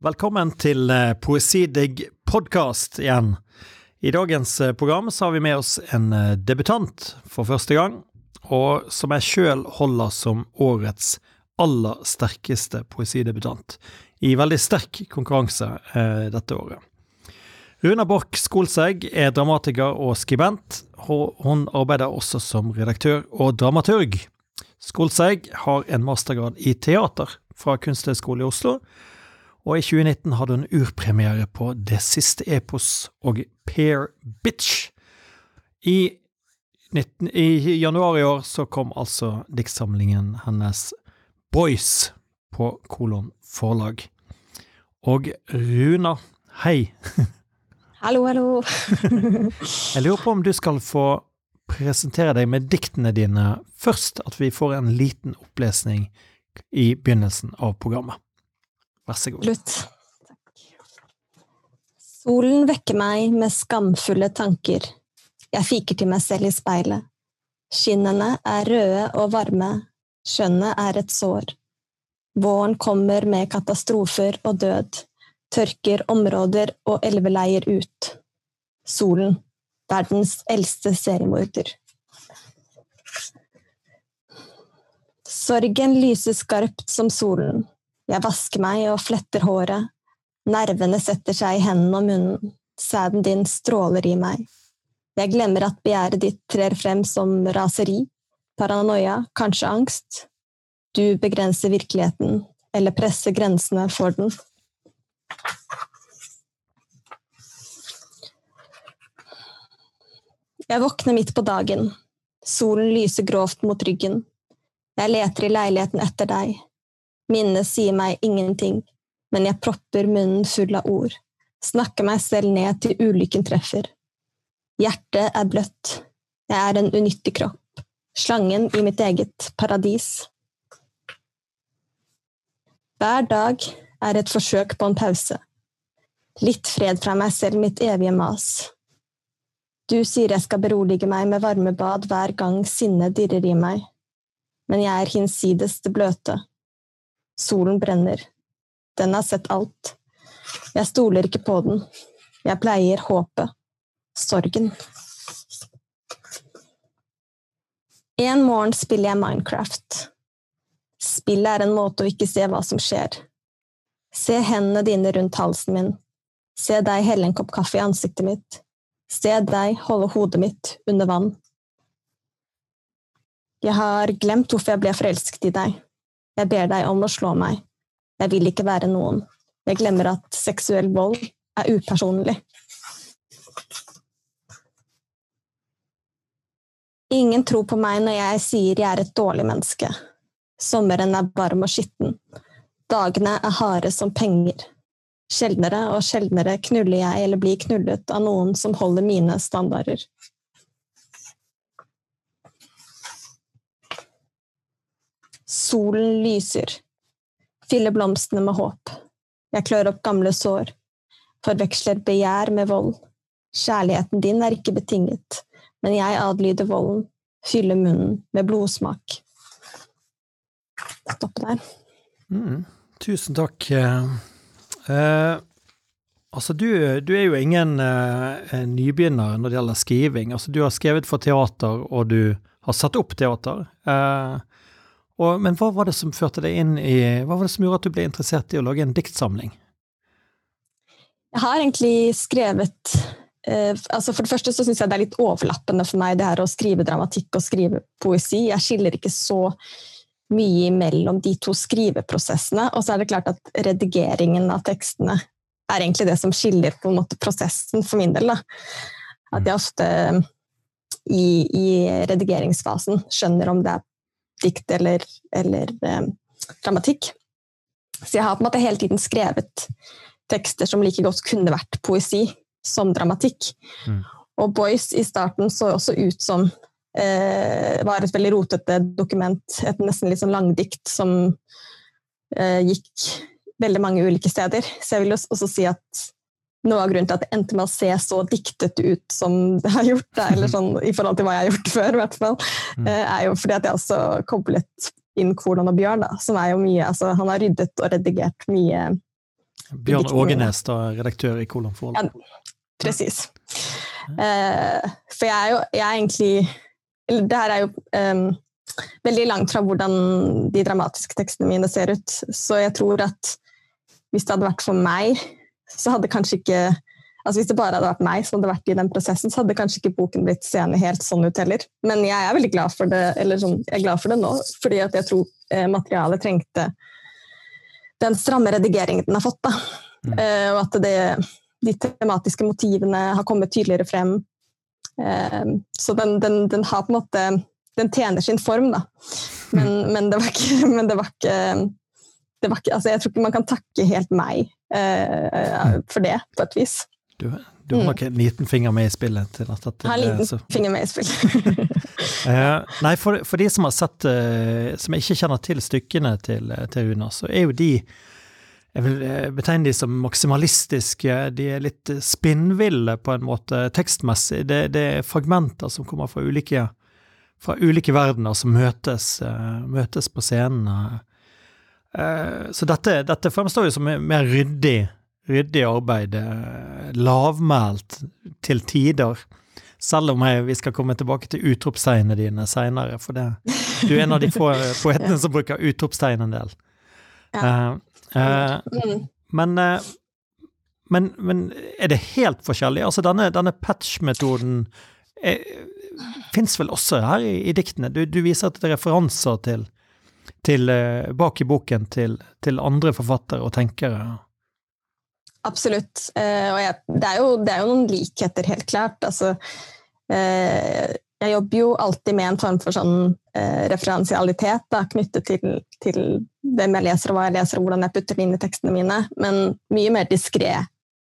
Velkommen til eh, Poesidigg podkast igjen. I dagens eh, program så har vi med oss en eh, debutant for første gang, og som jeg sjøl holder som årets aller sterkeste poesidebutant. I veldig sterk konkurranse eh, dette året. Runa Borch Skolsegg er dramatiker og skribent, og hun arbeider også som redaktør og dramaturg. Skolsegg har en mastergrad i teater fra Kunsthøgskolen i Oslo, og i 2019 hadde hun urpremiere på Det siste epos og Pair Bitch. I, 19, I, januar i år så kom altså diktsamlingen hennes Boys på Kolon forlag. Og Runa, hei. Hallo, hallo. Jeg lurer på om du skal få presentere deg med diktene dine først, at vi får en liten opplesning i begynnelsen av programmet. Vær så god. Slutt. Solen vekker meg med skamfulle tanker. Jeg fiker til meg selv i speilet. Skinnene er røde og varme, skjønnet er et sår. Våren kommer med katastrofer og død, tørker områder og elveleier ut. Solen, verdens eldste seriemorder. Sorgen lyser skarpt som solen, jeg vasker meg og fletter håret. Nervene setter seg i hendene og munnen. Sæden din stråler i meg. Jeg glemmer at begjæret ditt trer frem som raseri, paranoia, kanskje angst. Du begrenser virkeligheten, eller presser grensene for den. Jeg våkner midt på dagen. Solen lyser grovt mot ryggen. Jeg leter i leiligheten etter deg. Minnet sier meg ingenting, men jeg propper munnen full av ord, snakker meg selv ned til ulykken treffer. Hjertet er bløtt, jeg er en unyttig kropp, slangen i mitt eget paradis. Hver dag er et forsøk på en pause. Litt fred fra meg selv, mitt evige mas. Du sier jeg skal berolige meg med varmebad hver gang sinnet dirrer i meg, men jeg er hinsides det bløte. Solen brenner. Den har sett alt. Jeg stoler ikke på den. Jeg pleier håpet. Sorgen. En morgen spiller jeg Minecraft. Spillet er en måte å ikke se hva som skjer. Se hendene dine rundt halsen min. Se deg helle en kopp kaffe i ansiktet mitt. Se deg holde hodet mitt under vann. Jeg har glemt hvorfor jeg ble forelsket i deg. Jeg ber deg om å slå meg. Jeg vil ikke være noen. Jeg glemmer at seksuell vold er upersonlig. Ingen tror på meg når jeg sier jeg er et dårlig menneske. Sommeren er varm og skitten. Dagene er harde som penger. Sjeldnere og sjeldnere knuller jeg eller blir knullet av noen som holder mine standarder. Solen lyser. Fyller blomstene med håp. Jeg klør opp gamle sår. Forveksler begjær med vold. Kjærligheten din er ikke betinget, men jeg adlyder volden. Fyller munnen med blodsmak. Stopp der. Mm, tusen takk. Eh, altså, du, du, er jo ingen eh, nybegynner når det gjelder skriving. Altså, du har skrevet for teater, og du har satt opp teater. Eh, og, men hva var det som førte deg inn i Hva var det som gjorde at du ble interessert i å lage en diktsamling? Jeg har egentlig skrevet eh, altså For det første så syns jeg det er litt overlappende for meg det her å skrive dramatikk og skrive poesi. Jeg skiller ikke så mye mellom de to skriveprosessene. Og så er det klart at redigeringen av tekstene er egentlig det som skiller på en måte prosessen for min del. Da. At jeg ofte i, i redigeringsfasen skjønner om det er dikt eller, eller eh, dramatikk. Så jeg har på en måte hele tiden skrevet tekster som like godt kunne vært poesi som dramatikk. Mm. Og Boys i starten så også ut som eh, var et veldig rotete dokument, et nesten litt sånn langdikt som eh, gikk veldig mange ulike steder. Så jeg vil også si at noe av grunnen til at det endte med å se så diktet ut som det har gjort, eller sånn, i forhold til hva jeg har gjort før, i hvert fall, mm. eh, er jo fordi at jeg også koblet inn Kolon og Bjørn, da, som er jo mye altså, Han har ryddet og redigert mye Bjørn Ågenes, da, redaktør i Kolon Forhold. Ja, presis. Uh, for jeg er jo jeg er egentlig Eller det her er jo um, veldig langt fra hvordan de dramatiske tekstene mine ser ut. Så jeg tror at hvis det hadde vært for meg, så hadde kanskje ikke altså Hvis det bare hadde vært meg som hadde vært i den prosessen, så hadde kanskje ikke boken blitt seende helt sånn ut heller. Men jeg er veldig glad for det eller sånn, jeg er glad for det nå, fordi jeg tror eh, materialet trengte den stramme redigeringen den har fått. Da. Mm. Uh, og at det, de tematiske motivene har kommet tydeligere frem. Uh, så den, den, den, har på en måte Den tjener sin form, da. Men, mm. men det var ikke, men det var ikke det var ikke, altså jeg tror ikke man kan takke helt meg for det, på et vis. Du, du har mm. nok en liten finger med i spillet? til at, at Har en liten så. finger med i spillet. uh, nei, for, for, de som har sett uh, Som ikke kjenner til stykkene til, til Una, så er jo de jeg vil betegne de som maksimalistiske. De er litt spinnville på en måte tekstmessig. Det, det er fragmenter som kommer fra ulike, fra ulike verdener som møtes, møtes på scenen. Eh, så dette, dette fremstår jo som mer ryddig, ryddig arbeid. Eh, lavmælt til tider. Selv om jeg, vi skal komme tilbake til utropstegnene dine seinere, for det, du er en av de få poetene som bruker utropstegn en del. Ja. Uh, uh, men, uh, men, men, er det helt forskjellig? Altså denne, denne patch-metoden fins vel også her i, i diktene? Du, du, viser til referanser til til, eh, bak i boken til, til, andre forfattere og tenkere? Absolutt. Eh, og jeg, det, er jo, det, er jo, noen likheter, helt klart. Altså, eh, jeg jobber jo alltid med en form for sånn eh, referansialitet da, knyttet til, til, hvem jeg leser, og hva jeg leser, og hvordan jeg putter det inn i tekstene mine, men mye mer diskré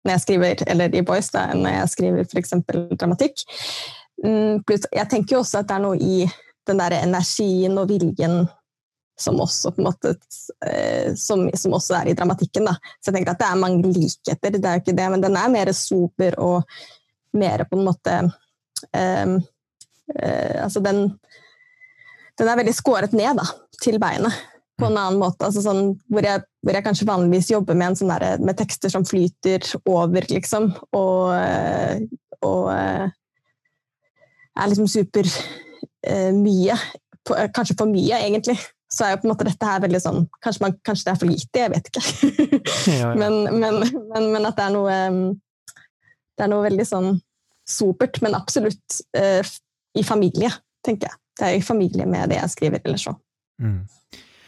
når jeg skriver, eller i Boys, da, enn når jeg skriver f.eks. dramatikk. Mm, jeg tenker jo også at det er noe i den der energien og viljen som også, på måte, eh, som, som også er i dramatikken. Da. Så jeg tenker at det er mange likheter, det er jo ikke det, men den er mer sober og mer på en måte um, uh, Altså den Den er veldig skåret ned da, til beinet på en annen måte. Altså sånn, hvor, jeg, hvor, jeg, kanskje vanligvis jobber med, sånn der, med tekster som flyter over, liksom, og, og uh, er liksom super uh, mye. Kanskje for mye, egentlig så er jo på en måte dette her veldig sånn Kanskje, man, kanskje det er for lite, jeg vet ikke. ja, ja. Men, men, men, men, at det er noe Det er noe veldig sånn supert, men absolutt uh, i familie, tenker jeg. Det er i familie med det jeg skriver, eller så. Mm.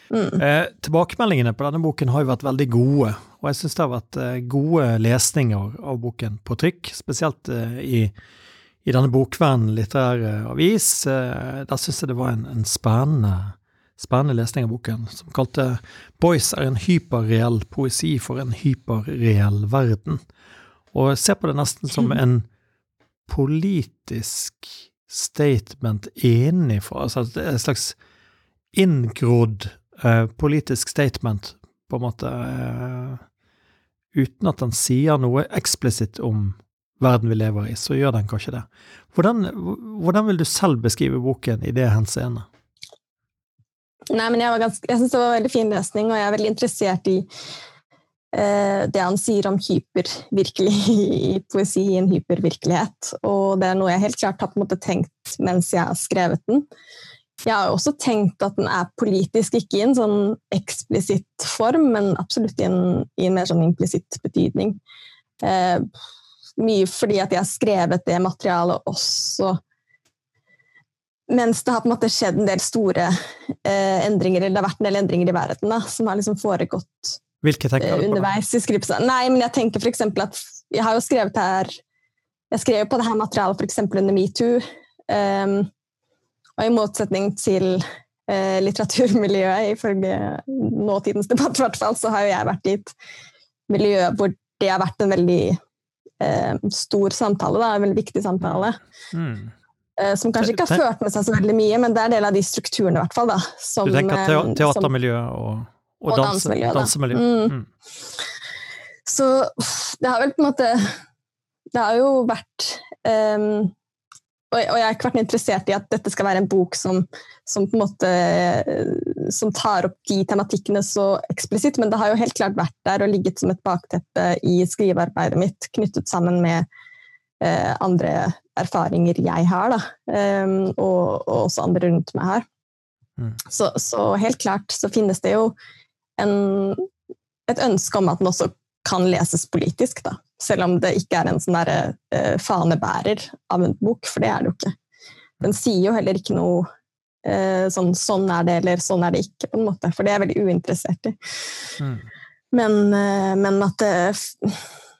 Mm. Eh, tilbakemeldingene på denne boken har jo vært veldig gode, og jeg syns det har vært eh, gode lesninger av boken på trykk, spesielt eh, i, i, denne Bokvennen litterære avis. Eh, der syns jeg det var en, en spennende spennende lesning av boken, som kalte 'Boys er en hyperreell poesi for en hyperreell verden', og ser på det nesten som en politisk statement innenfra, altså et slags inngrodd eh, politisk statement, på en måte, eh, uten at den sier noe eksplisitt om verden vi lever i, så gjør den kanskje det. Hvordan, hvordan vil du selv beskrive boken i det henseendet? Nei, men jeg, ganske, jeg synes det var en veldig fin løsning, og jeg er veldig interessert i eh, det han sier om hypervirkelig i poesi i en hypervirkelighet. Og det er noe jeg helt klart har på en måte tenkt mens jeg har skrevet den. Jeg har også tenkt at den er politisk, ikke i en sånn eksplisitt form, men absolutt i en, i en mer sånn implisitt betydning. Eh, mye fordi at jeg har skrevet det materialet også mens det har på en måte skjedd en del store eh, endringer, eller det har vært en del endringer i verden da, som har liksom foregått på? underveis i skripsa. Nei, men jeg tenker f.eks. at jeg har jo skrevet her Jeg skrev jo på det her materialet f.eks. under metoo. Um, og i motsetning til uh, litteraturmiljøet, ifølge nåtidens debatt, hvert fall, så har jo jeg vært i et miljø hvor det har vært en veldig uh, stor samtale, da, en veldig viktig samtale. Mm. Eh, som kanskje ikke har ført med seg så veldig mye, men det er en del av de strukturene, i hvert fall. Da, som, du tenker te teatermiljø og, og, og dansemiljø? dansemiljø. Mm. Mm. Så det har vel på en måte Det har jo vært um, og, jeg har ikke vært interessert i at dette skal være en bok som, som på en måte som tar opp de tematikkene så eksplisitt, men det har jo helt klart vært der og ligget som et bakteppe i skrivearbeidet mitt, knyttet sammen med eh, andre erfaringer jeg har, da, um, og, og, også andre rundt meg har. Mm. Så, så, helt klart så finnes det jo en, et ønske om at den også kan leses politisk, da. Selv om det ikke er en sånn der, uh, fanebærer av en bok, for det er det jo ikke. Den sier jo heller ikke noe uh, sånn 'sånn er det', eller 'sånn er det ikke', på en måte, for det er jeg veldig uinteressert i. Mm. Men, uh, men, at det,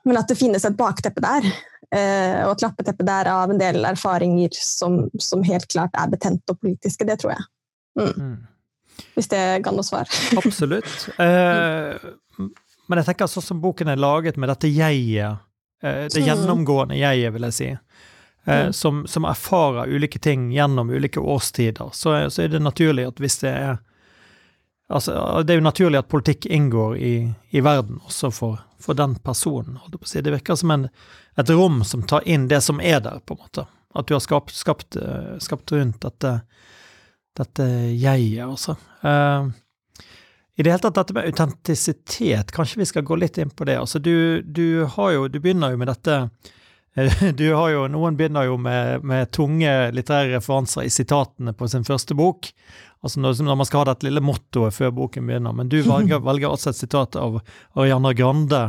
men, at det, finnes et bakteppe der, og et lappeteppe der av en del erfaringer som, som helt klart er betente og politiske, det tror jeg. Mm. Mm. Hvis det ga noe svar. Absolutt. Eh, men jeg tenker sånn som boken er laget med dette jeget, eh, det mm. gjennomgående jeget, vil jeg si, eh, mm. som, som, erfarer ulike ting gjennom ulike årstider, så, så, er det naturlig at hvis det er Altså, det er jo naturlig at politikk inngår i, i verden også for, for den personen. Det virker som en, et rom som tar inn det som er der, på en måte. At du har skapt, skapt, eh, skapt rundt dette, dette jeget, altså. Uh, i det hele tatt dette med autentisitet, kanskje vi skal gå litt inn på det. Altså du, du jo, du begynner jo med dette du har jo, Noen begynner jo med, med tunge litterære referanser i sitatene på sin første bok. Altså når, når man skal ha dette lille mottoet før boken begynner. Men du velger, velger også et sitat av Ariana Grande,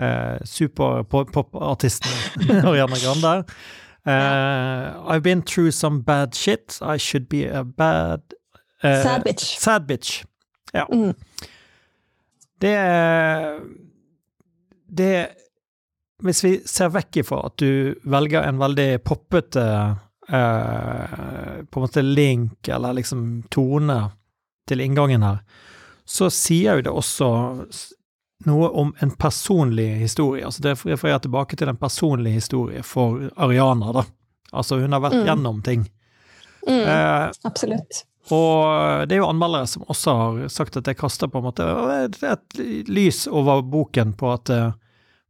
eh, superpopartisten Ariana Grande. Uh, I've been through some bad shit. I should be a bad uh, Sad bitch. Sad bitch. Ja. Mm. Det Det Hvis vi ser vekk ifra at du velger en veldig poppete eh, på en måte link eller liksom tone til inngangen her, så sier jo det også noe om en personlig historie. Altså det refererer tilbake til en personlig historie for Ariana, da. Altså hun har vært mm. gjennom ting. Mm, eh, absolutt. Og det er jo anmeldere som også har sagt at det kaster på en måte et lys over boken på at,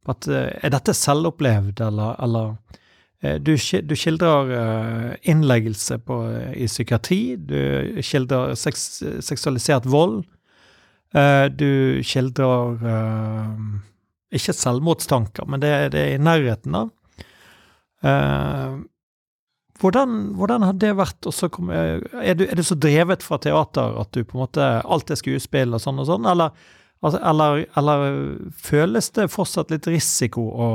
på at Er dette selvopplevd, eller, eller eh, du, du, skildrer eh, innleggelse på, i psykiatri, du skildrer seks, seksualisert vold. Eh, du skildrer ikke selvmordstanker, men det, det er i nærheten av. Hvordan, hvordan, har det vært? Kom, er, du, er, du, så drevet fra teater at du på en måte alt er skuespill og sånn og sånn, eller, altså, eller, eller føles det fortsatt litt risiko å,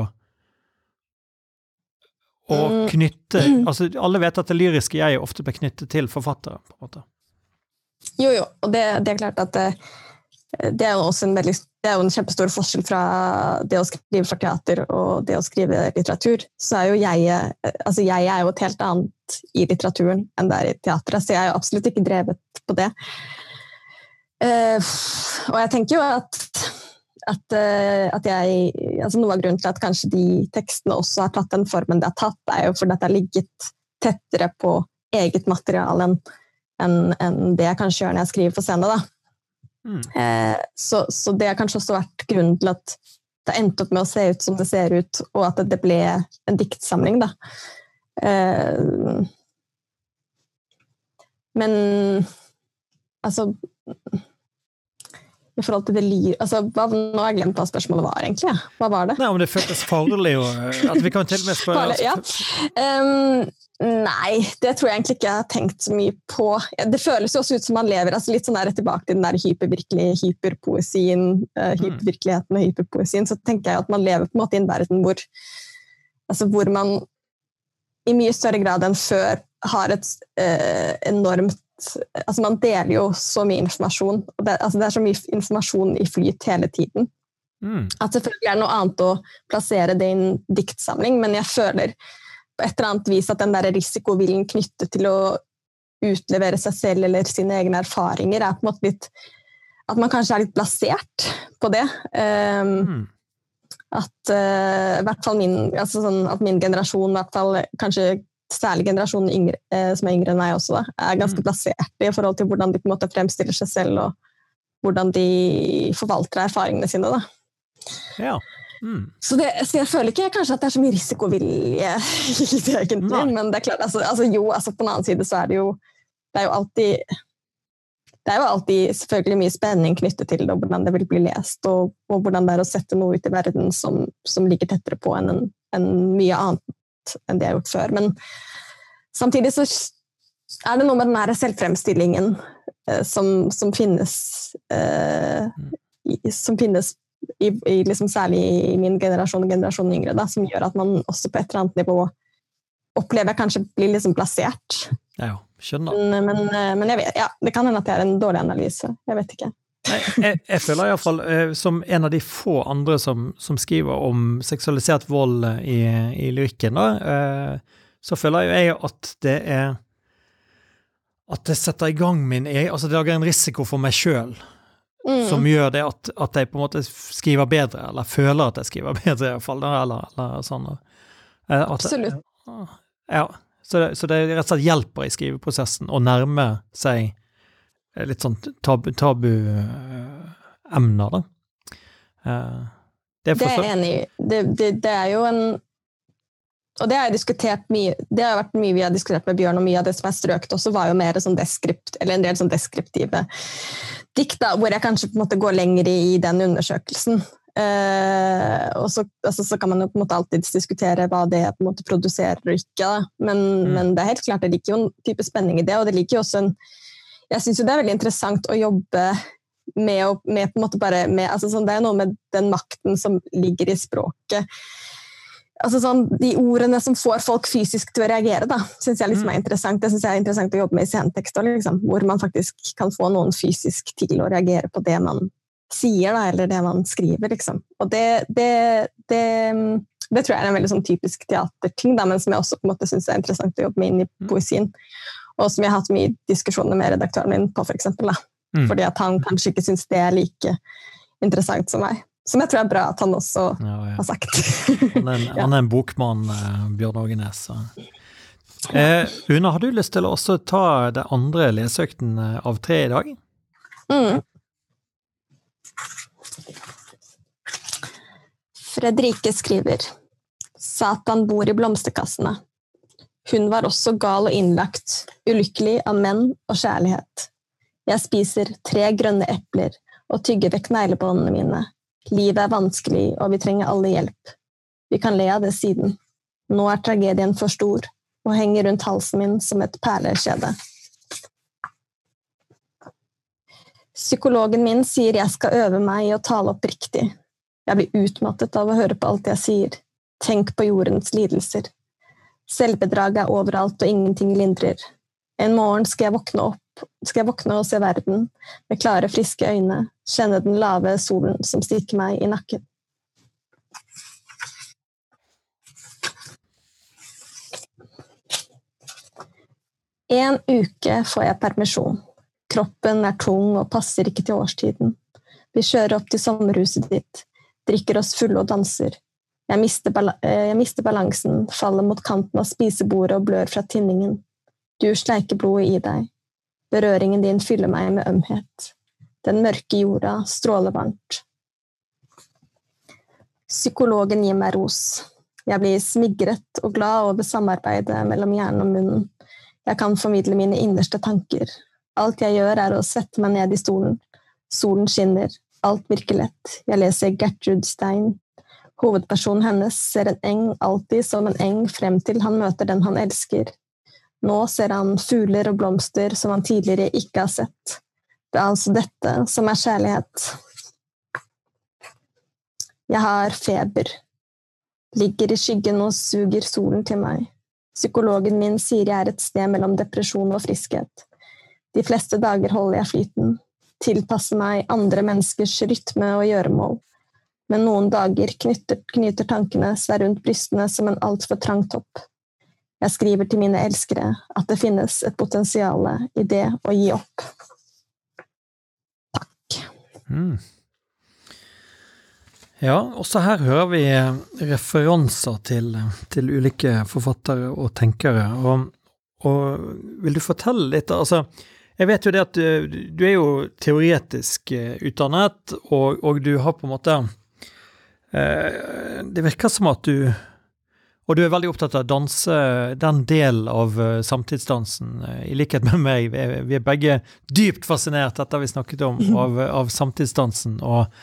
å mm. knytte Altså, alle vet at det lyriske jeg ofte blir knyttet til forfattere, på en måte. Jo, jo, og det, det er klart at det, det er jo også en veldig det er jo en kjempestor forskjell fra det å skrive for teater og det å skrive litteratur. Så er jo jeg altså jeg er jo et helt annet i litteraturen enn det er i teatret, så jeg er jo absolutt ikke drevet på det. Uh, og jeg tenker jo at, at, at jeg altså Noe av grunnen til at kanskje de tekstene også har tatt den formen de har tatt, er jo fordi at det har ligget tettere på eget materiale enn en, en det jeg kanskje gjør når jeg skriver for scene. Mm. Eh, så, så, det har kanskje også vært grunnen til at det endte opp med å se ut som det ser ut, og at det ble en diktsamling, da. Eh, men altså i forhold til det lyr... Altså, hva, nå har jeg glemt hva spørsmålet var, egentlig. Hva var det? Nei, Om det føltes farlig og at Vi kan til og med spørre ja. um, Nei, det tror jeg egentlig ikke jeg har tenkt så mye på. Det føles jo også ut som man lever altså litt sånn der tilbake til den der hypervirkelige hyperpoesien, uh, hypervirkeligheten og hyperpoesien. Så tenker jeg at man lever på en måte i en verden hvor, altså, hvor man i mye større grad enn før har et uh, enormt altså Man deler jo så mye informasjon. og det, altså det, er så mye informasjon i flyt hele tiden. Mm. At selvfølgelig er det noe annet å plassere det i en diktsamling, men jeg føler på et eller annet vis at den der risikoviljen knyttet til å utlevere seg selv eller sine egne erfaringer, er på en måte litt At man kanskje er litt plassert på det. Um, mm. At uh, hvert fall min, altså sånn, at min generasjon, hvert fall kanskje særlig generasjonen yngre, eh, som er yngre enn meg også, da, er ganske mm. plasserte i forhold til hvordan de på en måte fremstiller seg selv, og hvordan de forvalter erfaringene sine. Da. Ja. Mm. Så, det, så, jeg føler ikke kanskje at det er så mye risikovilje i det, egentlig. Men det er klart, altså, altså, jo, altså, på den annen side så er det jo Det er jo alltid det er jo alltid selvfølgelig mye spenning knyttet til det, og hvordan det vil bli lest, og, og hvordan det er å sette noe ut i verden som, som ligger tettere på enn en, en mye annet enn det jeg har gjort før. Men samtidig så er det noe med den her selvfremstillingen eh, som, som, finnes eh, Som finnes i, i liksom særlig i min generasjon og generasjonen yngre, da, som gjør at man også på et eller annet nivå opplever jeg kanskje blir liksom plassert. Ja, skjønner. Men, men, men jeg vet, ja, det kan hende at det er en dårlig analyse. Jeg vet ikke. Jeg, jeg, jeg føler iallfall, eh, som en av de få andre som, som skriver om seksualisert vold i, i lyrikken, da, eh, så føler jeg at det er At det setter i gang min Altså det lager en risiko for meg sjøl. Mm. Som gjør det at, at, jeg på en måte skriver bedre, eller føler at jeg skriver bedre, iallfall. Eller, eller sånn. Eh, Absolutt. Ja. Så det, så det, rett og slett hjelper i skriveprosessen å nærme seg eh, litt sånn tabu-emner, tabu, da. Det det, det, er enig i. Det, det, det, er jo en Og det har jeg diskutert mye Det har vært mye vi har diskutert med Bjørn, og mye av det som er strøket også, var jo mer sånn deskript, eller en del sånn deskriptive dikt, da, hvor jeg kanskje på en måte går lenger i, i den undersøkelsen. Uh, og så, altså, så, kan man jo på en måte alltids diskutere hva det på en måte produserer og ikke. Men, mm. men, det er helt klart det ligger jo en type spenning i det. Og det ligger jo også en Jeg syns jo det er veldig interessant å jobbe med å med på en måte bare med, altså sånn, Det er noe med den makten som ligger i språket. Altså sånn, De ordene som får folk fysisk til å reagere, da, syns jeg liksom er mm. interessant. Det synes jeg er interessant å jobbe med i scenetekst, liksom, hvor man faktisk kan få noen fysisk til å reagere på det man sier, da, eller det man skriver, liksom. Og det, det, det, det tror jeg er en veldig sånn typisk teaterting, da, men som jeg også på en måte syns er interessant å jobbe med inn i mm. poesien. Og som jeg har hatt mye diskusjoner med redaktøren min på, for eksempel. Mm. Fordi at han kanskje ikke syns det er like interessant som meg. Som jeg tror er bra at han også ja, ja. har sagt. han, er en, ja. han er en bokmann, eh, Bjørn Ågenes. Eh, Una, har du lyst til å også ta det andre leseøkten eh, av tre i dag? Mm. Fredrike skriver Satan bor i blomsterkassene. Hun var også gal og innlagt, ulykkelig av menn og kjærlighet. Jeg spiser tre grønne epler og tygger vekk neglebåndene mine. Livet er vanskelig, og vi trenger alle hjelp. Vi kan le av det siden. Nå er tragedien for stor og henger rundt halsen min som et perlekjede. Psykologen min sier jeg skal øve meg i å tale oppriktig, jeg blir utmattet av å høre på alt jeg sier. Tenk på jordens lidelser. Selvbedrag er overalt, og ingenting lindrer. En morgen skal jeg våkne opp, skal jeg våkne og se verden med klare, friske øyne, kjenne den lave solen som stikker meg i nakken. En uke får jeg permisjon. Kroppen er tung og passer ikke til årstiden. Vi kjører opp til sommerhuset ditt drikker oss fulle og danser. Jeg mister, eh, jeg mister, balansen, faller mot kanten av spisebordet og blør fra tinningen. Du sleiker blodet i deg. Berøringen din fyller meg med ømhet. Den mørke jorda stråler varmt. Psykologen gir meg ros. Jeg blir smigret og glad over samarbeidet mellom hjernen og munnen. Jeg kan formidle mine innerste tanker. Alt jeg gjør, er å svette meg ned i stolen. Solen skinner, Alt virker lett. Jeg leser Gertrud Stein. Hovedpersonen hennes ser en eng alltid som en eng frem til han møter den han elsker. Nå ser han fugler og blomster som han tidligere ikke har sett. Det er altså dette som er kjærlighet. Jeg har feber. Ligger i skyggen og suger solen til meg. Psykologen min sier jeg er et sted mellom depresjon og friskhet. De fleste dager holder jeg flyten, Tilpasser meg andre menneskers rytme og gjøremål. Men noen dager knytter, knyter tankene seg rundt brystene som en altfor trang topp. Jeg skriver til mine elskere at det finnes et potensial i det å gi opp. Takk. Mm. Ja, også her hører vi referanser til, til ulike forfattere og tenkere. Og, og vil du fortelle litt? altså jeg vet jo det at du, du er jo teoretisk eh, utdannet, og, og, du har på en måte Det virker som at du Og du er veldig opptatt av å danse, den delen av uh, samtidsdansen. Uh, I likhet med meg, vi er, vi er, begge dypt fascinert, dette vi snakket om, av, av samtidsdansen. Og,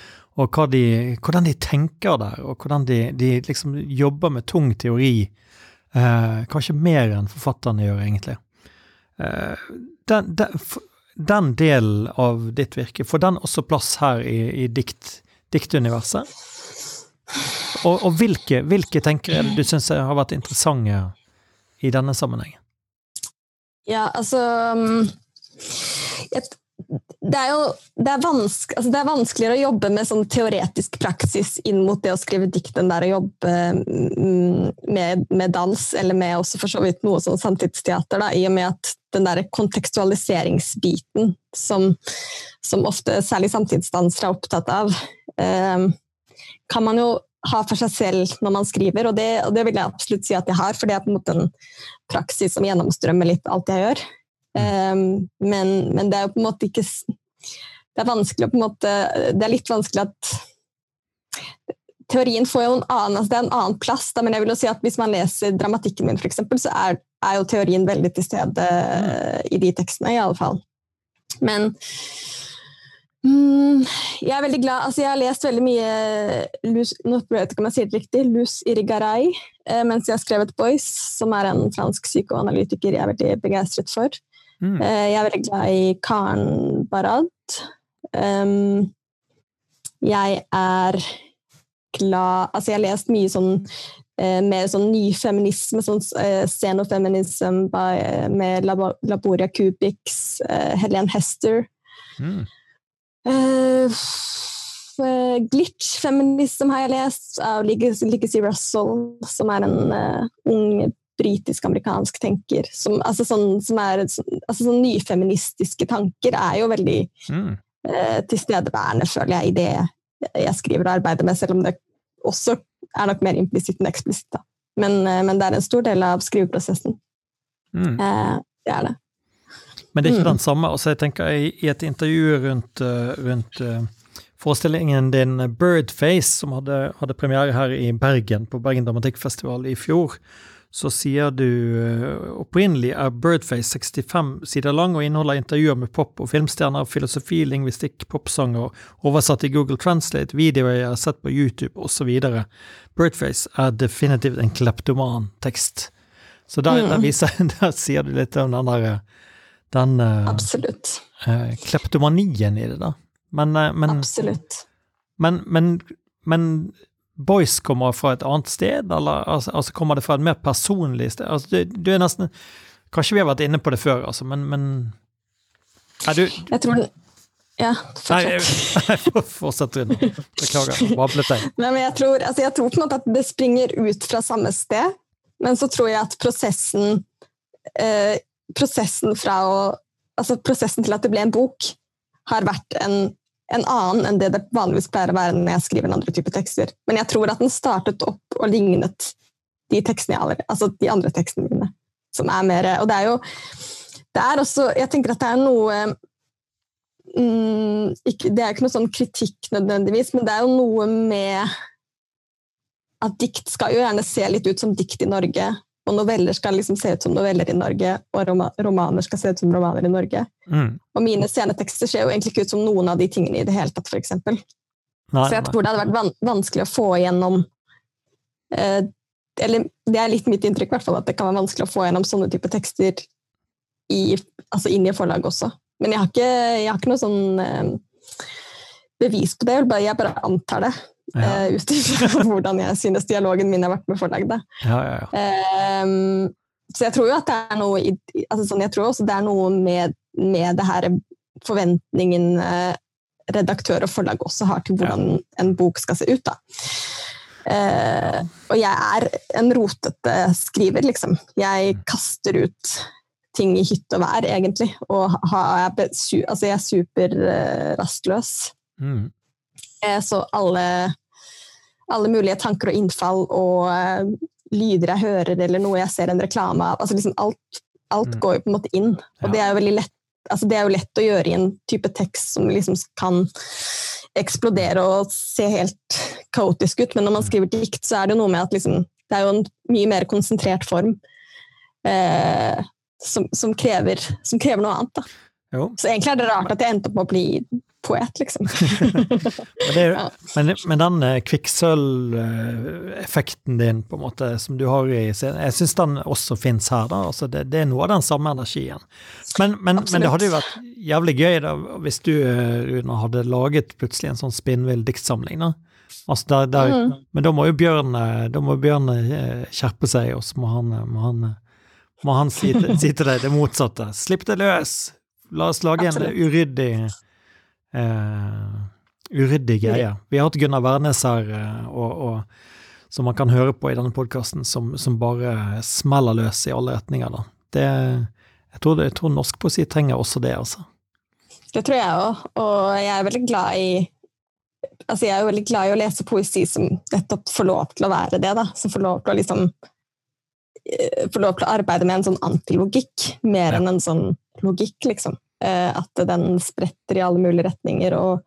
og de, hvordan de tenker der, og hvordan de, de liksom jobber med tung teori. Eh, kanskje mer enn forfatterne gjør, egentlig. Den, den, den, delen av ditt virke, får den også plass her i, i dikt, diktuniverset? Og, og hvilke, hvilke tenker du syns har vært interessante i denne sammenhengen? Ja, altså um, det er jo det er, vanske, altså det er, vanskeligere å jobbe med sånn teoretisk praksis inn mot det å skrive dikt enn det er å jobbe mm, med, med, dans, eller med også for så vidt noe sånn samtidsteater, da, i og med at den der kontekstualiseringsbiten som, som ofte særlig samtidsdansere er opptatt av, eh, kan man jo ha for seg selv når man skriver, og det, og det, vil jeg absolutt si at jeg har, for det er på en måte en praksis som gjennomstrømmer litt alt jeg gjør. Um, men, men, det er jo på en måte ikke Det er vanskelig å på en måte Det er litt vanskelig at Teorien får jo en annen, altså det er en annen plass, da, men jeg vil jo si at hvis man leser dramatikken min, eksempel, så er, er jo teorien veldig til stede i de tekstene, i alle fall. Men Mm, jeg er veldig glad altså Jeg har lest veldig mye Luz, nå vet jeg ikke om jeg sier det riktig, Luz Irigaray eh, mens jeg har skrevet Boys, som er en fransk psykoanalytiker jeg er veldig begeistret for. Mm. Eh, jeg er veldig glad i Karen Barad. Um, jeg er glad Altså, jeg har lest mye sånn eh, mer sånn nyfeminisme, sånn eh, xenofeminism eh, med Laboria eh, Helen Hester. Mm. Uh, Glitch Feminism har jeg lest av Legacy Russell, som er en uh, ung britisk-amerikansk tenker. Som, altså sånn, som er, altså sånn nyfeministiske tanker er jo veldig mm. uh, tilstedeværende, føler jeg, i det jeg skriver og arbeider med, selv om det også er nok mer implisitt enn eksplisitt. Men, men, det er en stor del av skriveprosessen. Mm. det er det. Men det er ikke mm. den samme. Altså jeg tenker I, i et intervju rundt, eh, rundt uh, forestillingen din Birdface, som hadde, hadde, premiere her i Bergen, på Bergen Dramatikkfestival i fjor, så sier du uh, opprinnelig er Birdface 65 sider lang og inneholder intervjuer med pop- og filmstjerner, filosofi, lingvistikk, popsanger, oversatt i Google Translate, videoer jeg har sett på YouTube osv. Birdface er definitivt en kleptoman tekst. Så der, mm. der, viser, der sier du litt om den der den uh, Absolutt. Uh, kleptomanien i det, da. Men, uh, men Absolutt. Men, men, men, Boys kommer fra et annet sted, eller altså, altså kommer det fra et mer personlig sted? Altså, du, du, er nesten Kanskje vi har vært inne på det før, altså, men, men er du Jeg tror ja, fortsett. Nei, fortsett, Trine. Beklager. vablet deg. Nei, men jeg tror, altså, jeg tror på en måte at det springer ut fra samme sted, men så tror jeg at prosessen eh, prosessen å Altså prosessen til at det ble en bok, har vært en, en annen enn det det vanligvis pleier å være når jeg skriver en andre type tekster. Men jeg tror at den startet opp og lignet de tekstene jeg allerede, altså de andre tekstene mine. Som er mer Og det er jo det er også Jeg tenker at det er noe mm, ikke, Det er ikke noe sånn kritikk nødvendigvis, men det er jo noe med at dikt skal jo gjerne se litt ut som dikt i Norge, og noveller skal liksom se ut som noveller i Norge, og romaner skal se ut som romaner i Norge. Mm. Og mine scenetekster ser jo egentlig ikke ut som noen av de tingene i det hele tatt, f.eks. Så jeg tror det hadde vært van vanskelig å få igjennom eh, Eller det er litt mitt inntrykk, hvert fall, at det kan være vanskelig å få igjennom sånne type tekster i, altså inn i forlag også. Men jeg har ikke, jeg har ikke noe sånn eh, bevis på det, jeg bare, jeg bare antar det. Ja. Uh, ut ifra hvordan jeg synes dialogen min har vært med forlaget. Ja, ja, um, så jeg tror jo at det er noe altså sånn, jeg tror også det er noe med, med det her forventningen uh, redaktør og forlag også har til hvordan en bok skal se ut. da. Uh, og jeg er en rotete skriver, liksom. Jeg mm. kaster ut ting i hytt og vær, egentlig. Og har, altså, jeg er super uh, rastløs. Mm. Så alle alle mulige tanker og innfall og uh, lyder jeg hører eller noe jeg ser en reklame av. Altså liksom alt, alt mm. går jo på en måte inn. Og ja. det er jo veldig lett altså det er jo lett å gjøre i en type tekst som liksom kan eksplodere og se helt kaotisk ut, men når man mm. skriver dikt, så er det noe med at liksom, Det er jo en mye mer konsentrert form eh, som, som, krever, som, krever, noe annet. Da. Så egentlig er det rart at jeg endte opp med å bli poet, liksom. men, det, ja. men, men, den eh, kvikksølveffekten din, på en måte, som du har i scenen, jeg syns den også fins her. da, altså det, det, er noe av den samme energien. Men, men, det hadde jo vært jævlig gøy da, hvis du, Rune, hadde laget plutselig en sånn spinnvill diktsamling. da. Altså der, der, mm. Men da må jo Bjørn, eh, da må Bjørn eh, skjerpe seg, og så må han, må han, må han si, til, si, til, deg det motsatte. Slipp det løs! La oss lage Absolutt. en uryddig uh, uryddig greie. Vi har hatt Gunnar Wærnes her, uh, og, og, som man kan høre på i denne podkasten, som, som, bare smeller løs i alle retninger. Da. Det, jeg, tror, jeg tror norsk poesi trenger også det, altså. Det tror jeg òg, og jeg er veldig glad i altså Jeg er jo veldig glad i å lese poesi som nettopp får lov til å være det. da, Som får lov til å liksom eh, får lov til å arbeide med en sånn antilogikk, mer ja. enn en sånn logikk, liksom. At den spretter i alle mulige retninger og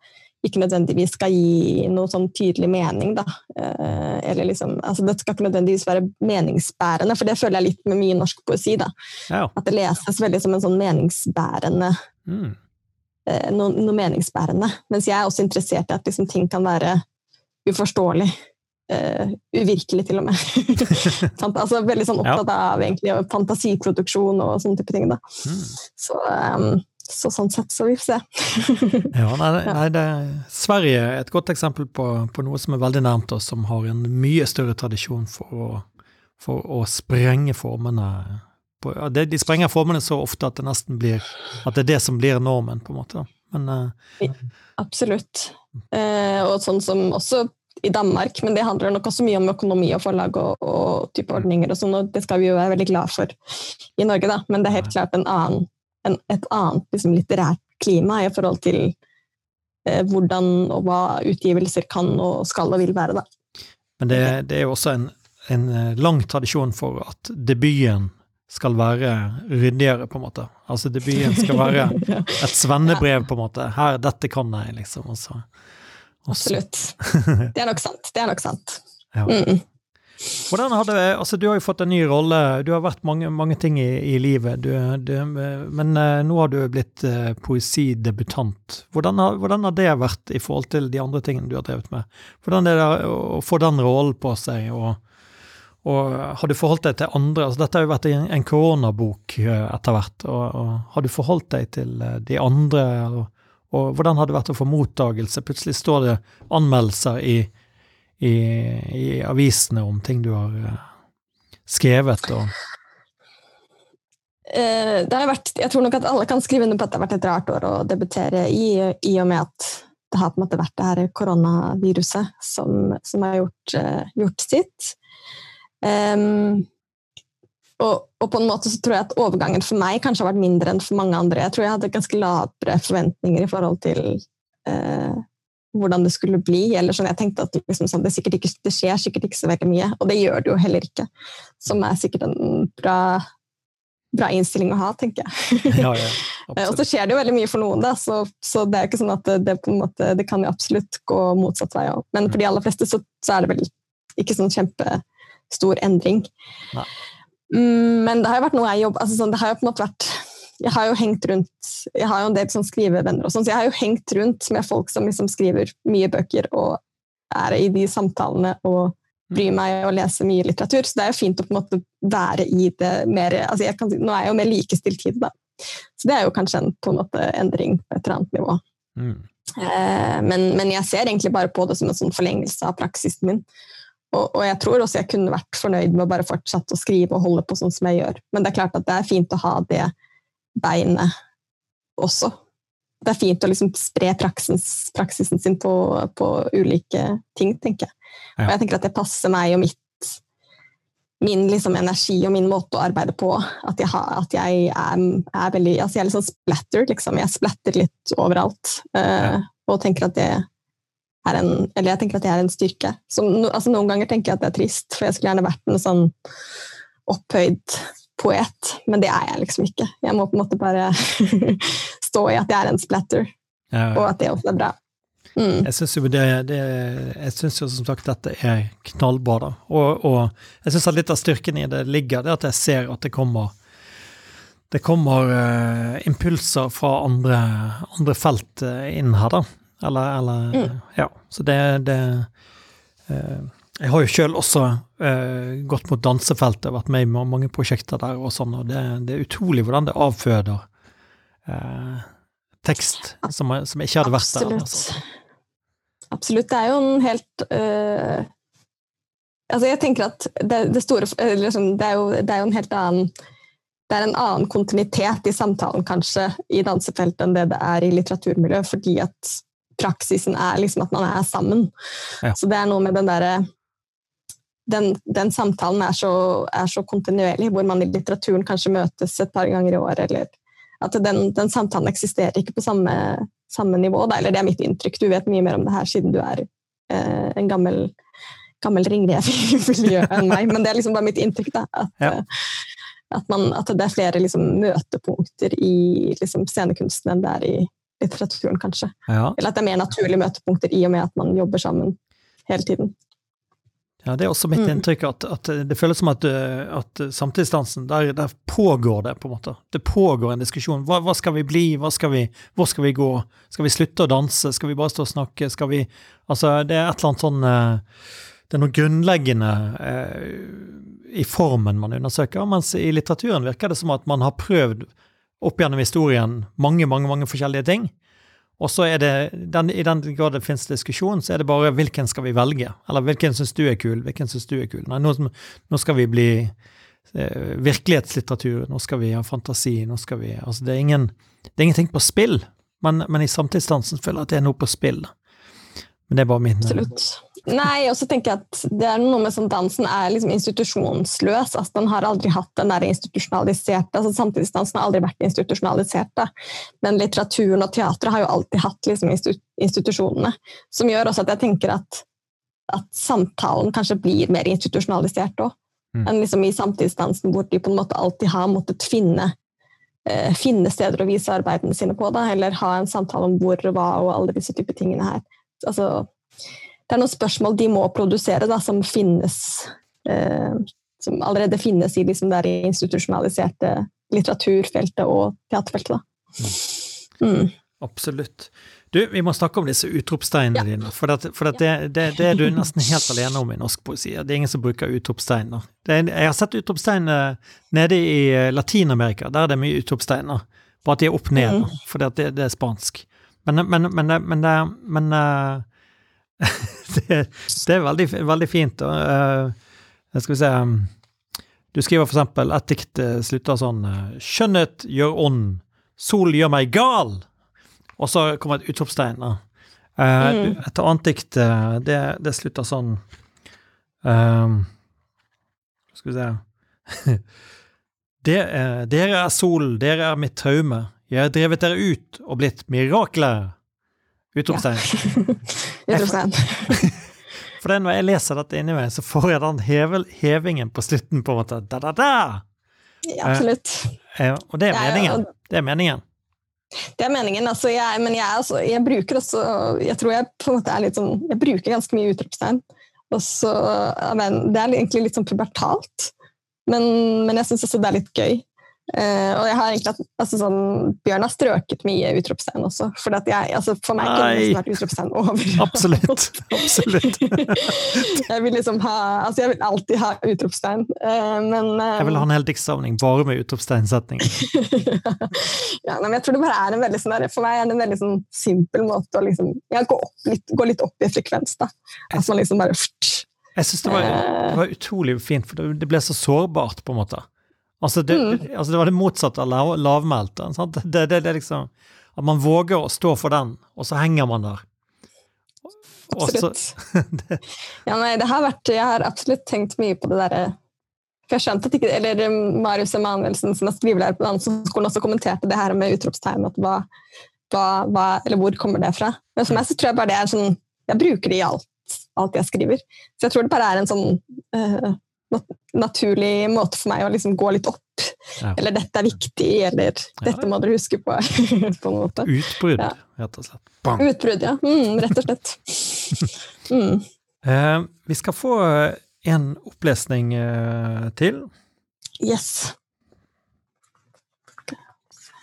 ikke nødvendigvis skal gi noe sånn tydelig mening. Da. Eller liksom, altså det skal ikke nødvendigvis være meningsbærende, for det føler jeg litt med mye norsk poesi. da. Ja. At det leses veldig som en sånn meningsbærende mm. noe, noe, meningsbærende. Mens jeg er også interessert i at liksom, ting kan være uforståelig. Uh, uvirkelig, til og med. altså, veldig sånn opptatt av egentlig, fantasiproduksjon og sånne type ting. Da. Mm. Så um, så sånn sett, så vi får se. ja, nei, nei, det, Sverige er et godt eksempel på, på, noe som er veldig nærmt oss, som har en mye større tradisjon for å, for å sprenge formene. På, ja, det, de sprenger formene så ofte at det nesten blir at det er det som blir normen, på en måte. Men, uh, Absolutt. Eh, og sånn som også i Danmark, men det handler nok også mye om økonomi og forlag og, og type ordninger og sånn, og det skal vi jo være veldig glad for i Norge, da. Men det er helt klart en annen en, et annet liksom, litterært klima i forhold til eh, hvordan og hva utgivelser kan og skal og vil være. Da. Men det, det er jo også en, en, eh, lang tradisjon for at debuten skal være ryddigere, på en måte. Altså debuten skal være et svennebrev, på en måte. Her, dette kan jeg, liksom. Også. Også. Absolutt. Det er nok sant. Det er nok sant. Ja. Mm. Hvordan hadde, altså Du har jo fått en ny rolle. Du har vært mange, mange ting i, i livet. Du, du, men uh, nå har du blitt uh, poesidebutant. Hvordan har, hvordan har, det vært i forhold til de andre tingene du har drevet med? Hvordan er det å få den rollen på seg? og, og Har du forholdt deg til andre? altså Dette har jo vært en, en koronabok uh, etter hvert. Og, og, Har du forholdt deg til de andre? Og, og hvordan har det vært å få mottagelse? Plutselig står det anmeldelser i i, i avisene om ting du har uh, skrevet? og har vært, Jeg tror nok at alle kan skrive under på at det har vært et rart år å debutere i, i og med at det har på en måte vært det her koronaviruset som, som har gjort, uh, gjort sitt. Um, og, og, på en måte så tror jeg at overgangen for meg kanskje har vært mindre enn for mange andre. Jeg tror jeg hadde ganske lavere forventninger i forhold til uh, hvordan det skulle bli. eller sånn, jeg tenkte at liksom, sånn, det, ikke, det, skjer sikkert ikke så veldig mye, og det gjør det jo heller ikke. Som er sikkert en bra, bra innstilling å ha, tenker jeg. Ja, ja, og så skjer det jo veldig mye for noen, da, så, så det er ikke sånn at det, det, måte, det, kan jo absolutt gå motsatt vei òg. Men for de aller fleste så, så, er det vel ikke sånn kjempestor endring. Nei. Mm, men det har jo vært noe jeg jobber altså sånn, Det har jo på en måte vært jeg har jo hengt rundt Jeg har jo en del sånn skrivevenner, og sånn, så jeg har jo hengt rundt med folk som liksom skriver mye bøker og er i de samtalene og bryr mm. meg og leser mye litteratur. Så det er jo fint å på en måte være i det mer altså kan, Nå er jeg jo mer likestilt tid, da. Så det er jo kanskje en, på en måte endring på et eller annet nivå. Mm. Eh, men, men, jeg ser egentlig bare på det som en sånn forlengelse av praksisen min. Og, og, jeg tror også jeg kunne vært fornøyd med å bare fortsette å skrive og holde på sånn som jeg gjør. Men det er klart at det er fint å ha det beinet også. Det er fint å liksom spre praksis, praksisen sin på, på, ulike ting, tenker jeg. Og jeg tenker at det passer meg og mitt min liksom energi og min måte å arbeide på. At jeg, har, at jeg er, er, veldig altså Jeg er litt sånn splatter, liksom. Jeg splatter litt overalt. Uh, og tenker at det er en Eller jeg tenker at det er en styrke. Som, altså noen ganger tenker jeg at det er trist, for jeg skulle gjerne vært en sånn opphøyd poet, men det er jeg liksom ikke. Jeg må på en måte bare stå i at jeg er en splatter, ja, ja. og at det også er bra. Mm. Jeg syns jo, det, det, jeg synes jo som sagt dette er knallbra, da. Og, og jeg syns litt av styrken i det ligger det at jeg ser at det kommer det kommer uh, impulser fra andre, andre felt uh, inn her, da. Eller, eller mm. Ja. Så det, det uh, Jeg har jo sjøl også gått mot dansefeltet, vært med i mange prosjekter der og sånn, og det, det er utrolig hvordan det avføder tekst som, som, ikke hadde vært Absolutt. der. Altså. Absolutt. Det er jo en helt Altså, jeg tenker at det, det store liksom, det, er jo, det er jo en helt annen det er en annen kontinuitet i samtalen kanskje i dansefeltet enn det det er i litteraturmiljøet, fordi at praksisen er liksom at man er sammen. Ja. Så det er noe med den derre den, den, samtalen er så, er så, kontinuerlig, hvor man i litteraturen kanskje møtes et par ganger i året, eller at den, den samtalen eksisterer ikke på samme, samme nivå. Da. Eller det er mitt inntrykk, du vet mye mer om det her siden du er eh, en gammel, gammel ringrev i miljøet enn meg, men det er liksom bare mitt inntrykk. da, at ja. At, man, at det er flere liksom, møtepunkter i liksom, scenekunsten enn det er i litteraturen, kanskje. Ja. Eller at det er mer naturlige møtepunkter i og med at man jobber sammen hele tiden. Ja, Det er også mitt mm. inntrykk at, at, det føles som at, at samtidsdansen, der, der, pågår det, på en måte. Det pågår en diskusjon. Hva, hva skal vi bli? Skal vi, hvor skal vi gå? Skal vi slutte å danse? Skal vi bare stå og snakke? Skal vi Altså, det er et eller annet sånn eh, Det er noe grunnleggende eh, i formen man undersøker, mens i litteraturen virker det som at man har prøvd opp gjennom historien mange, mange, mange forskjellige ting. Og så er det, den, i den grad det finnes diskusjon, så er det bare hvilken skal vi velge? Eller hvilken syns du er kul, hvilken syns du er kul? Nei, nå, nå skal vi bli eh, virkelighetslitteratur, nå skal vi ha fantasi, nå skal vi Altså, det er, ingen, det er ingenting på spill, men, men i samtidsdansen føler jeg at det er noe på spill. Men det er bare min Absolutt. Nei, og så tenker jeg at det er noe med sånn dansen er liksom institusjonsløs. altså Den har aldri hatt den der institusjonaliserte altså Samtidsdansen har aldri vært institusjonalisert. Da. Men litteraturen og teatret har jo alltid hatt liksom institusjonene. Som gjør også at jeg tenker at, at samtalen kanskje blir mer institusjonalisert òg. Mm. Enn liksom i samtidsdansen, hvor de på en måte alltid har måttet finne eh, finne steder å vise arbeidene sine på, da, eller ha en samtale om hvor og hva og alle disse typer tingene her. Altså, det er noen spørsmål de må produsere, da, som finnes eh, Som allerede finnes i liksom det institusjonaliserte litteraturfeltet og teaterfeltet. Mm. Absolutt. Du, vi må snakke om disse utropsteinene ja. dine. For, det, for det, det, det, er du nesten helt alene om i norsk poesi. Det er ingen som bruker utropsteiner. jeg har sett utropsteiner nede i eh, Latin-Amerika. Der er det mye utropsteiner. Bare at de er opp ned, mm. for det, er spansk. Men, men, men, men, men uh, det, det, er veldig, veldig fint. Uh, skal vi se um, Du skriver for eksempel et dikt uh, slutter sånn uh, Skjønnhet gjør ånd, sol gjør meg gal. Og så kommer et utropstegn. Uh, mm. Et annet dikt, det, det, slutter sånn Skal vi se Dere er sol, dere er mitt traume. Jeg har drevet dere ut og blitt mirakler. Utropstegn. Utropstegn. For det når jeg leser dette inni meg, så får jeg den hevel, hevingen på slutten, på en måte. Da, da, da! Ja, absolutt. Eh, eh og det er meningen. Det er meningen. Det er meningen, altså jeg, men jeg, altså, jeg, bruker også Jeg tror jeg på en måte er litt sånn Jeg bruker ganske mye utropstegn. Og så, men, Det er egentlig litt sånn pubertalt, men, men jeg syns også det er litt gøy. Uh, og jeg har egentlig altså sånn, Bjørn har strøket mye utropstegn også. For, jeg, altså, for meg kunne det vært utropstegn over. Absolutt. Absolutt. jeg vil liksom ha Altså, jeg vil alltid ha utropstegn, uh, men uh, Jeg vil ha en hel diktsamling bare med utropstegnsetninger. ja, men jeg tror det bare er en veldig sånn For meg er det en veldig sånn simpel måte å liksom ja, gå, litt, gå, litt, opp i frekvens. da. At man liksom bare Jeg syns det, det, var utrolig fint, for det ble så sårbart, på en måte. Altså det, mm. altså det, var det motsatte av lav, lavmælte. Det, det, er liksom At man våger å stå for den, og så henger man der. Absolutt. Så, ja, nei, det har vært Jeg har absolutt tenkt mye på det derre for jeg skjønte at ikke, eller um, Marius Emanuelsen, som er skrivelærer på Danseskolen, også kommenterte det her med utropstegn. at hva, hva, hva, eller Hvor kommer det fra? Men for meg så tror jeg bare det er sånn Jeg bruker det i alt, alt jeg skriver. Så jeg tror det bare er en sånn uh, naturlig måte for meg å liksom gå litt opp. Ja. Eller 'dette er viktig', eller 'dette må dere huske på'. på en måte. Utbrudd. Ja. rett og slett. Bang. Utbrudd, ja. Mm, rett og slett. Mm. Eh, vi skal få en opplesning eh, til, Yes.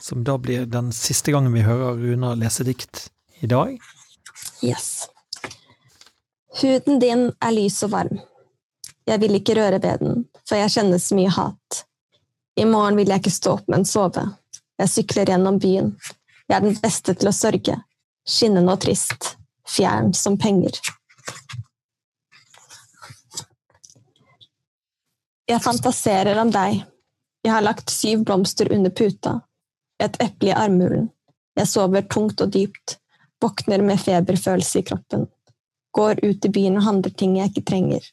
som da blir den siste gangen vi hører Runa lese dikt i dag. Yes. Huden din er lys og varm. Jeg vil ikke røre ved den, for jeg kjenner så mye hat. I morgen vil jeg ikke stå opp, men sove. Jeg sykler gjennom byen. Jeg er den beste til å sørge. Skinnende og trist. Fjern som penger. Jeg fantaserer om deg. Jeg har lagt syv blomster under puta. Et eple i armhulen. Jeg sover tungt og dypt. Våkner med feberfølelse i kroppen. Går ut i byen og handler ting jeg ikke trenger.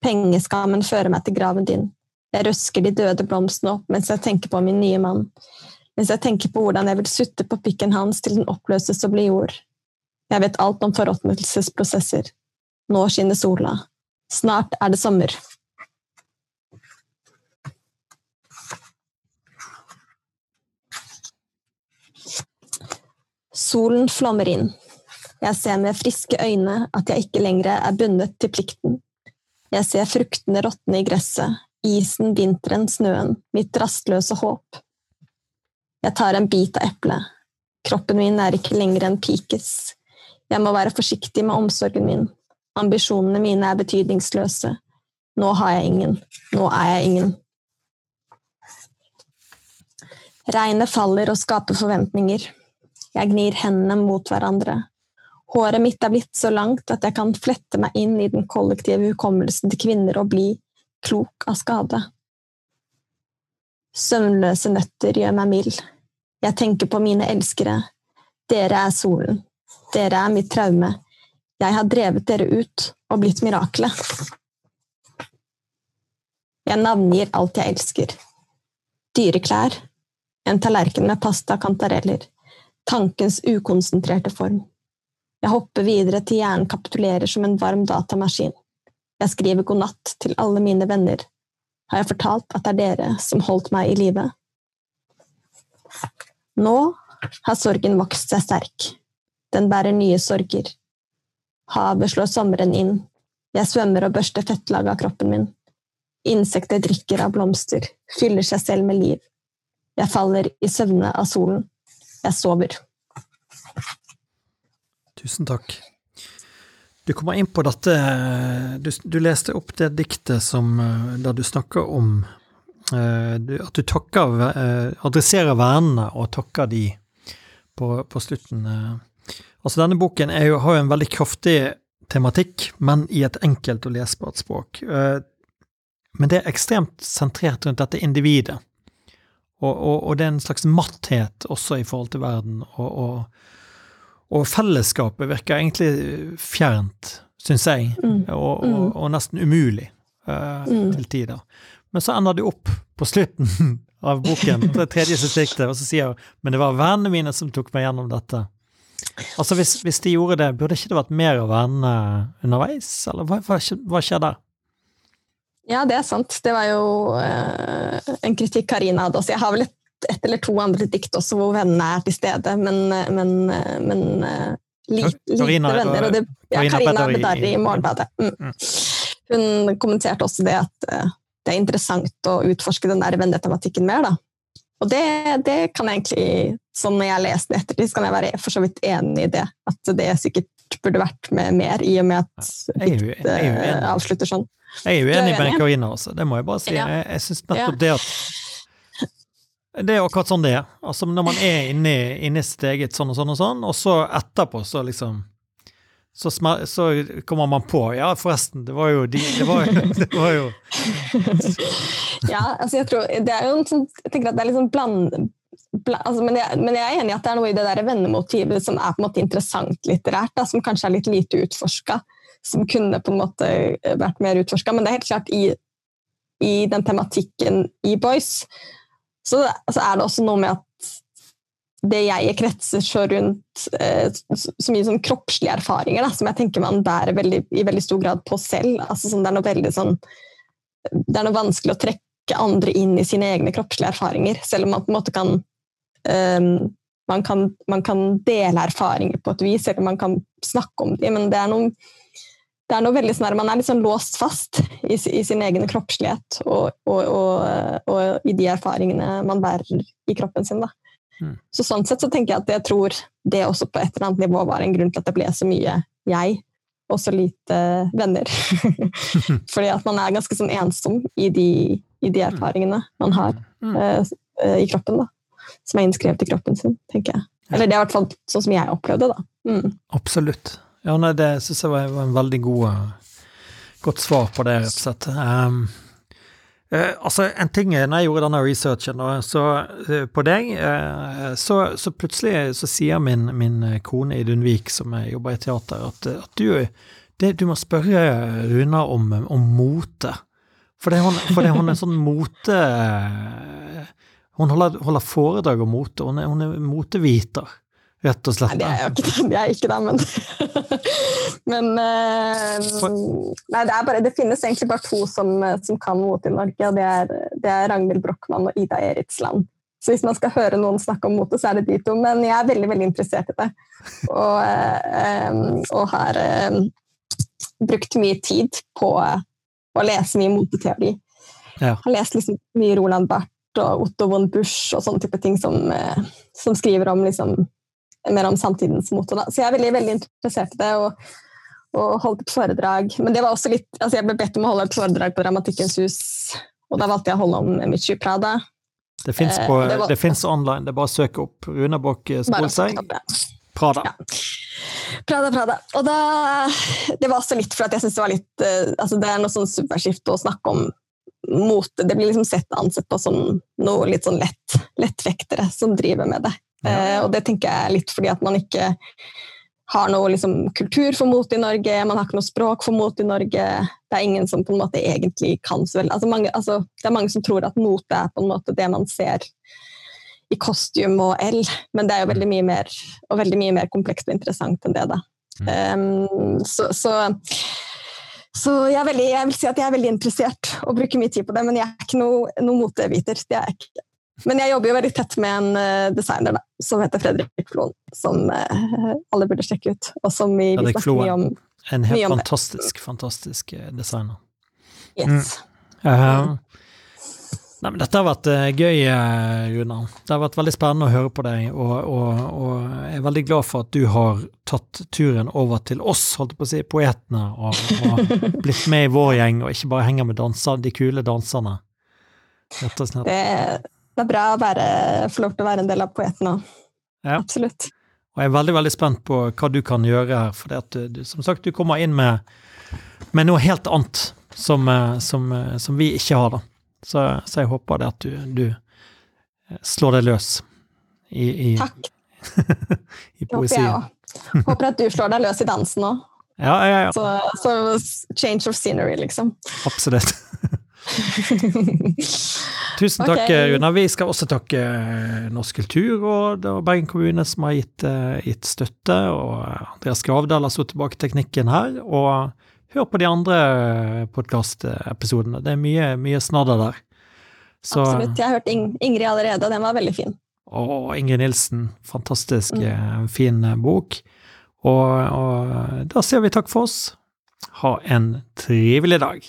Pengeskammen fører meg til graven din. Jeg røsker de døde blomstene opp mens jeg tenker på min nye mann. Mens jeg tenker på hvordan jeg vil sutte på pikken hans til den oppløses og blir jord. Jeg vet alt om forråtnelsesprosesser. Nå skinner sola. Snart er det sommer. Solen flommer inn. Jeg ser med friske øyne at jeg ikke lenger er bundet til plikten. Jeg ser fruktene råtne i gresset, isen, vinteren, snøen, mitt rastløse håp. Jeg tar en bit av eplet. Kroppen min er ikke lenger en pikes. Jeg må være forsiktig med omsorgen min. Ambisjonene mine er betydningsløse. Nå har jeg ingen. Nå er jeg ingen. Regnet faller og skaper forventninger. Jeg gnir hendene mot hverandre. Håret mitt er blitt så langt at jeg kan flette meg inn i den kollektive hukommelsen til kvinner og bli klok av skade. Søvnløse nøtter gjør meg mild. Jeg tenker på mine elskere. Dere er solen. Dere er mitt traume. Jeg har drevet dere ut og blitt miraklet. Jeg navngir alt jeg elsker. Dyreklær. En tallerken med pasta og kantareller. Tankens ukonsentrerte form. Jeg hopper videre til hjernen kapitulerer som en varm datamaskin. Jeg skriver god natt til alle mine venner. Har jeg fortalt at det er dere som holdt meg i live? Nå har sorgen vokst seg sterk. Den bærer nye sorger. Havet slår sommeren inn. Jeg svømmer og børster fettlaget av kroppen min. Insekter drikker av blomster, fyller seg selv med liv. Jeg faller i søvne av solen. Jeg sover. Tusen takk. Du kommer inn på dette Du, du leste opp det diktet som eh, der du snakker om eh, du, at du takker eh, adresserer vennene og takker de på, på slutten. Altså, denne boken jo, har jo en veldig kraftig tematikk, men i et enkelt og lesbart språk. Men det er ekstremt sentrert rundt dette individet. Og, og, og, det er en slags matthet også i forhold til verden. Og, og, og fellesskapet virker egentlig fjernt, syns jeg, Mm. og, og, og, nesten umulig uh, Mm. til tider. Men så ender det opp på slutten av boken, det tredje distriktet, og så sier hun men det var vennene mine som tok meg gjennom dette. Altså hvis, hvis de gjorde det, burde ikke det vært mer av vennene underveis, eller hva, hva, hva skjer der? Ja, det er sant. Det var jo eh, en kritikk Karina hadde også. Jeg har vel et, et eller to andre dikt også hvor vennene er til stede, men, men, men eh, lite, lite Karina- venner. Og det, ja, Karina Bedari i- Morgenbladet. Mm. Hun kommenterte også det at eh, det er interessant å utforske den der vennetematikken mer. da. Og det, det kan jeg egentlig, sånn når jeg leser det ettertid, så kan jeg være for så vidt enig i det. At det sikkert burde vært med mer, i og med at diktet enig. avslutter sånn. Jeg er er uenig med? Karina, også, Det må jeg bare si. Ja. Jeg, jeg syns nettopp Ja. det at Det er akkurat sånn det er. Altså, når man er inni, inni sitt eget sånn og sånn og sånn, og så etterpå så liksom så, smer, så kommer man på Ja, forresten, det var jo de Det var det var jo Ja, altså jeg tror det er jo sånn, jeg tenker at det er liksom bland, bla- altså, men, jeg, men jeg er enig i at det er noe i det der vennemotivet som er på en måte interessant litterært, da, som kanskje er litt lite utforska, som kunne på en måte vært mer utforska. Men det er helt klart i, i den tematikken i Boys, så, så er det også noe med at det jeg kretser så rundt eh, så mye sånn kroppslige erfaringer, da, som jeg tenker man bærer veldig, i veldig stor grad på selv. Altså, sånn, det er veldig sånn det er noe vanskelig å trekke andre inn i sine egne kroppslige erfaringer, selv om man på en måte kan um, man kan, man kan dele erfaringer på et vis, eller man kan snakke om dem, men det er noe, det er noe veldig sånn Man er litt sånn låst fast i, i sin egen kroppslighet og, og, og, og, i de erfaringene man bærer i kroppen sin. Mm. Så sånn sett så tenker jeg at jeg tror det også på et eller annet nivå var en grunn til at det ble så mye jeg, og så lite venner. Fordi at man er ganske sånn ensom i de, i de erfaringene man har uh, i kroppen. da som er innskrevet i kroppen sin, tenker jeg. Eller det er i hvert fall sånn som jeg opplevde det. Mm. Absolutt. Ja, nei, det syns jeg var, en veldig god, eh, godt svar på det, rett og slett. Um, uh, altså, en ting når jeg gjorde denne researchen da, så, uh, på deg, uh, så, så, plutselig så sier min, min kone Idun Vik, som jobber i teater, at, at du, det, du må spørre Runa om, om mote. For det, hun, fordi hun er en sånn mote hun holder, holder foredrag om mote. Hun er, hun er moteviter, rett og slett. Nei, det er jo ikke, det, er ikke det, men Men uh, Nei, det, bare, det finnes egentlig bare to som, som kan mote i Norge, og det er, det er Ragnhild Brochmann og Ida Eritsland. Så hvis man skal høre noen snakke om mote, så er det de to. Men jeg er veldig veldig interessert i det. Og, um, og har brukt mye tid på å lese mye moteteori. Ja. Jeg har lest liksom mye Roland Barth og Otto von Busch og sånne type ting som, eh, som skriver om liksom, mer om samtidens mote. Da. Så jeg er veldig, veldig interessert i det. og, og holdt et foredrag. Men det var også litt, altså jeg ble bedt om å holde et foredrag på Dramatikkens hus, og da valgte jeg å holde om Michi Prada. Det fins eh, online, det er bare å søke opp Runabokk Spolseng. Prada. Ja. Prada, Prada. Og da Det var også litt for at jeg syns det var litt uh, altså Det er noe sånn superskift å snakke om mote Det blir liksom sett ansett på som noe litt sånn lett, lettvektere som driver med det. Ja. Eh, og det tenker jeg litt fordi at man ikke har noe liksom, kultur for mot i Norge, man har ikke noe språk for mot i Norge. Det er ingen som på en måte egentlig kan så veldig altså, altså, Det er mange som tror at mote er på en måte det man ser i kostyme og L, men det er jo veldig mye mer, og veldig mye mer komplekst og interessant enn det. da. Mm. Um, så, så så jeg, veldig, jeg, vil si at jeg er veldig interessert og bruker mye tid på det, men jeg er ikke noe, noe moteviter. Det er jeg ikke. Men jeg jobber jo veldig tett med en uh, designer da, som heter Fredrik Floen, som uh, alle burde sjekke ut. Og som vi, vi snakker mye om. En helt fantastisk, det. fantastisk eh, designer. Yes. Mm. Uh, Nei, men Dette har vært gøy, Runa. Det har vært veldig spennende å høre på deg, og, og, og, jeg er veldig glad for at du har tatt turen over til oss, holdt jeg på å si, poetene, og, og blitt med i vår gjeng, og ikke bare henger med danser, de kule danserne. Rett og slett. Det, det er bra å være, få lov til å være en del av poetene òg. Ja. Absolutt. Og jeg er veldig veldig spent på hva du kan gjøre her, for du, du, som sagt, du kommer inn med, med noe helt annet som, eh, som, som vi ikke har. da. Så, så, jeg håper det at du, du eh, slår deg løs i, i Takk. i poesien. Håper, håper at du slår deg løs i dansen òg. Ja, ja, ja. Så, så, change of scenery, liksom. Absolutt. Tusen takk, okay. Runa. Vi skal også takke eh, Norsk kulturråd og Bergen kommune som har gitt, uh, gitt støtte, og Andreas Gravdal har stått tilbake teknikken her. og hør på de andre podkastepisodene. Det er mye, mye snadder der. Så, Absolutt. Jeg har hørt Ing Ingrid allerede, og den var veldig fin. Og Ingrid Nilsen. Fantastisk mm. Eh, fin eh, bok. Og, og da sier vi takk for oss. Ha en trivelig dag.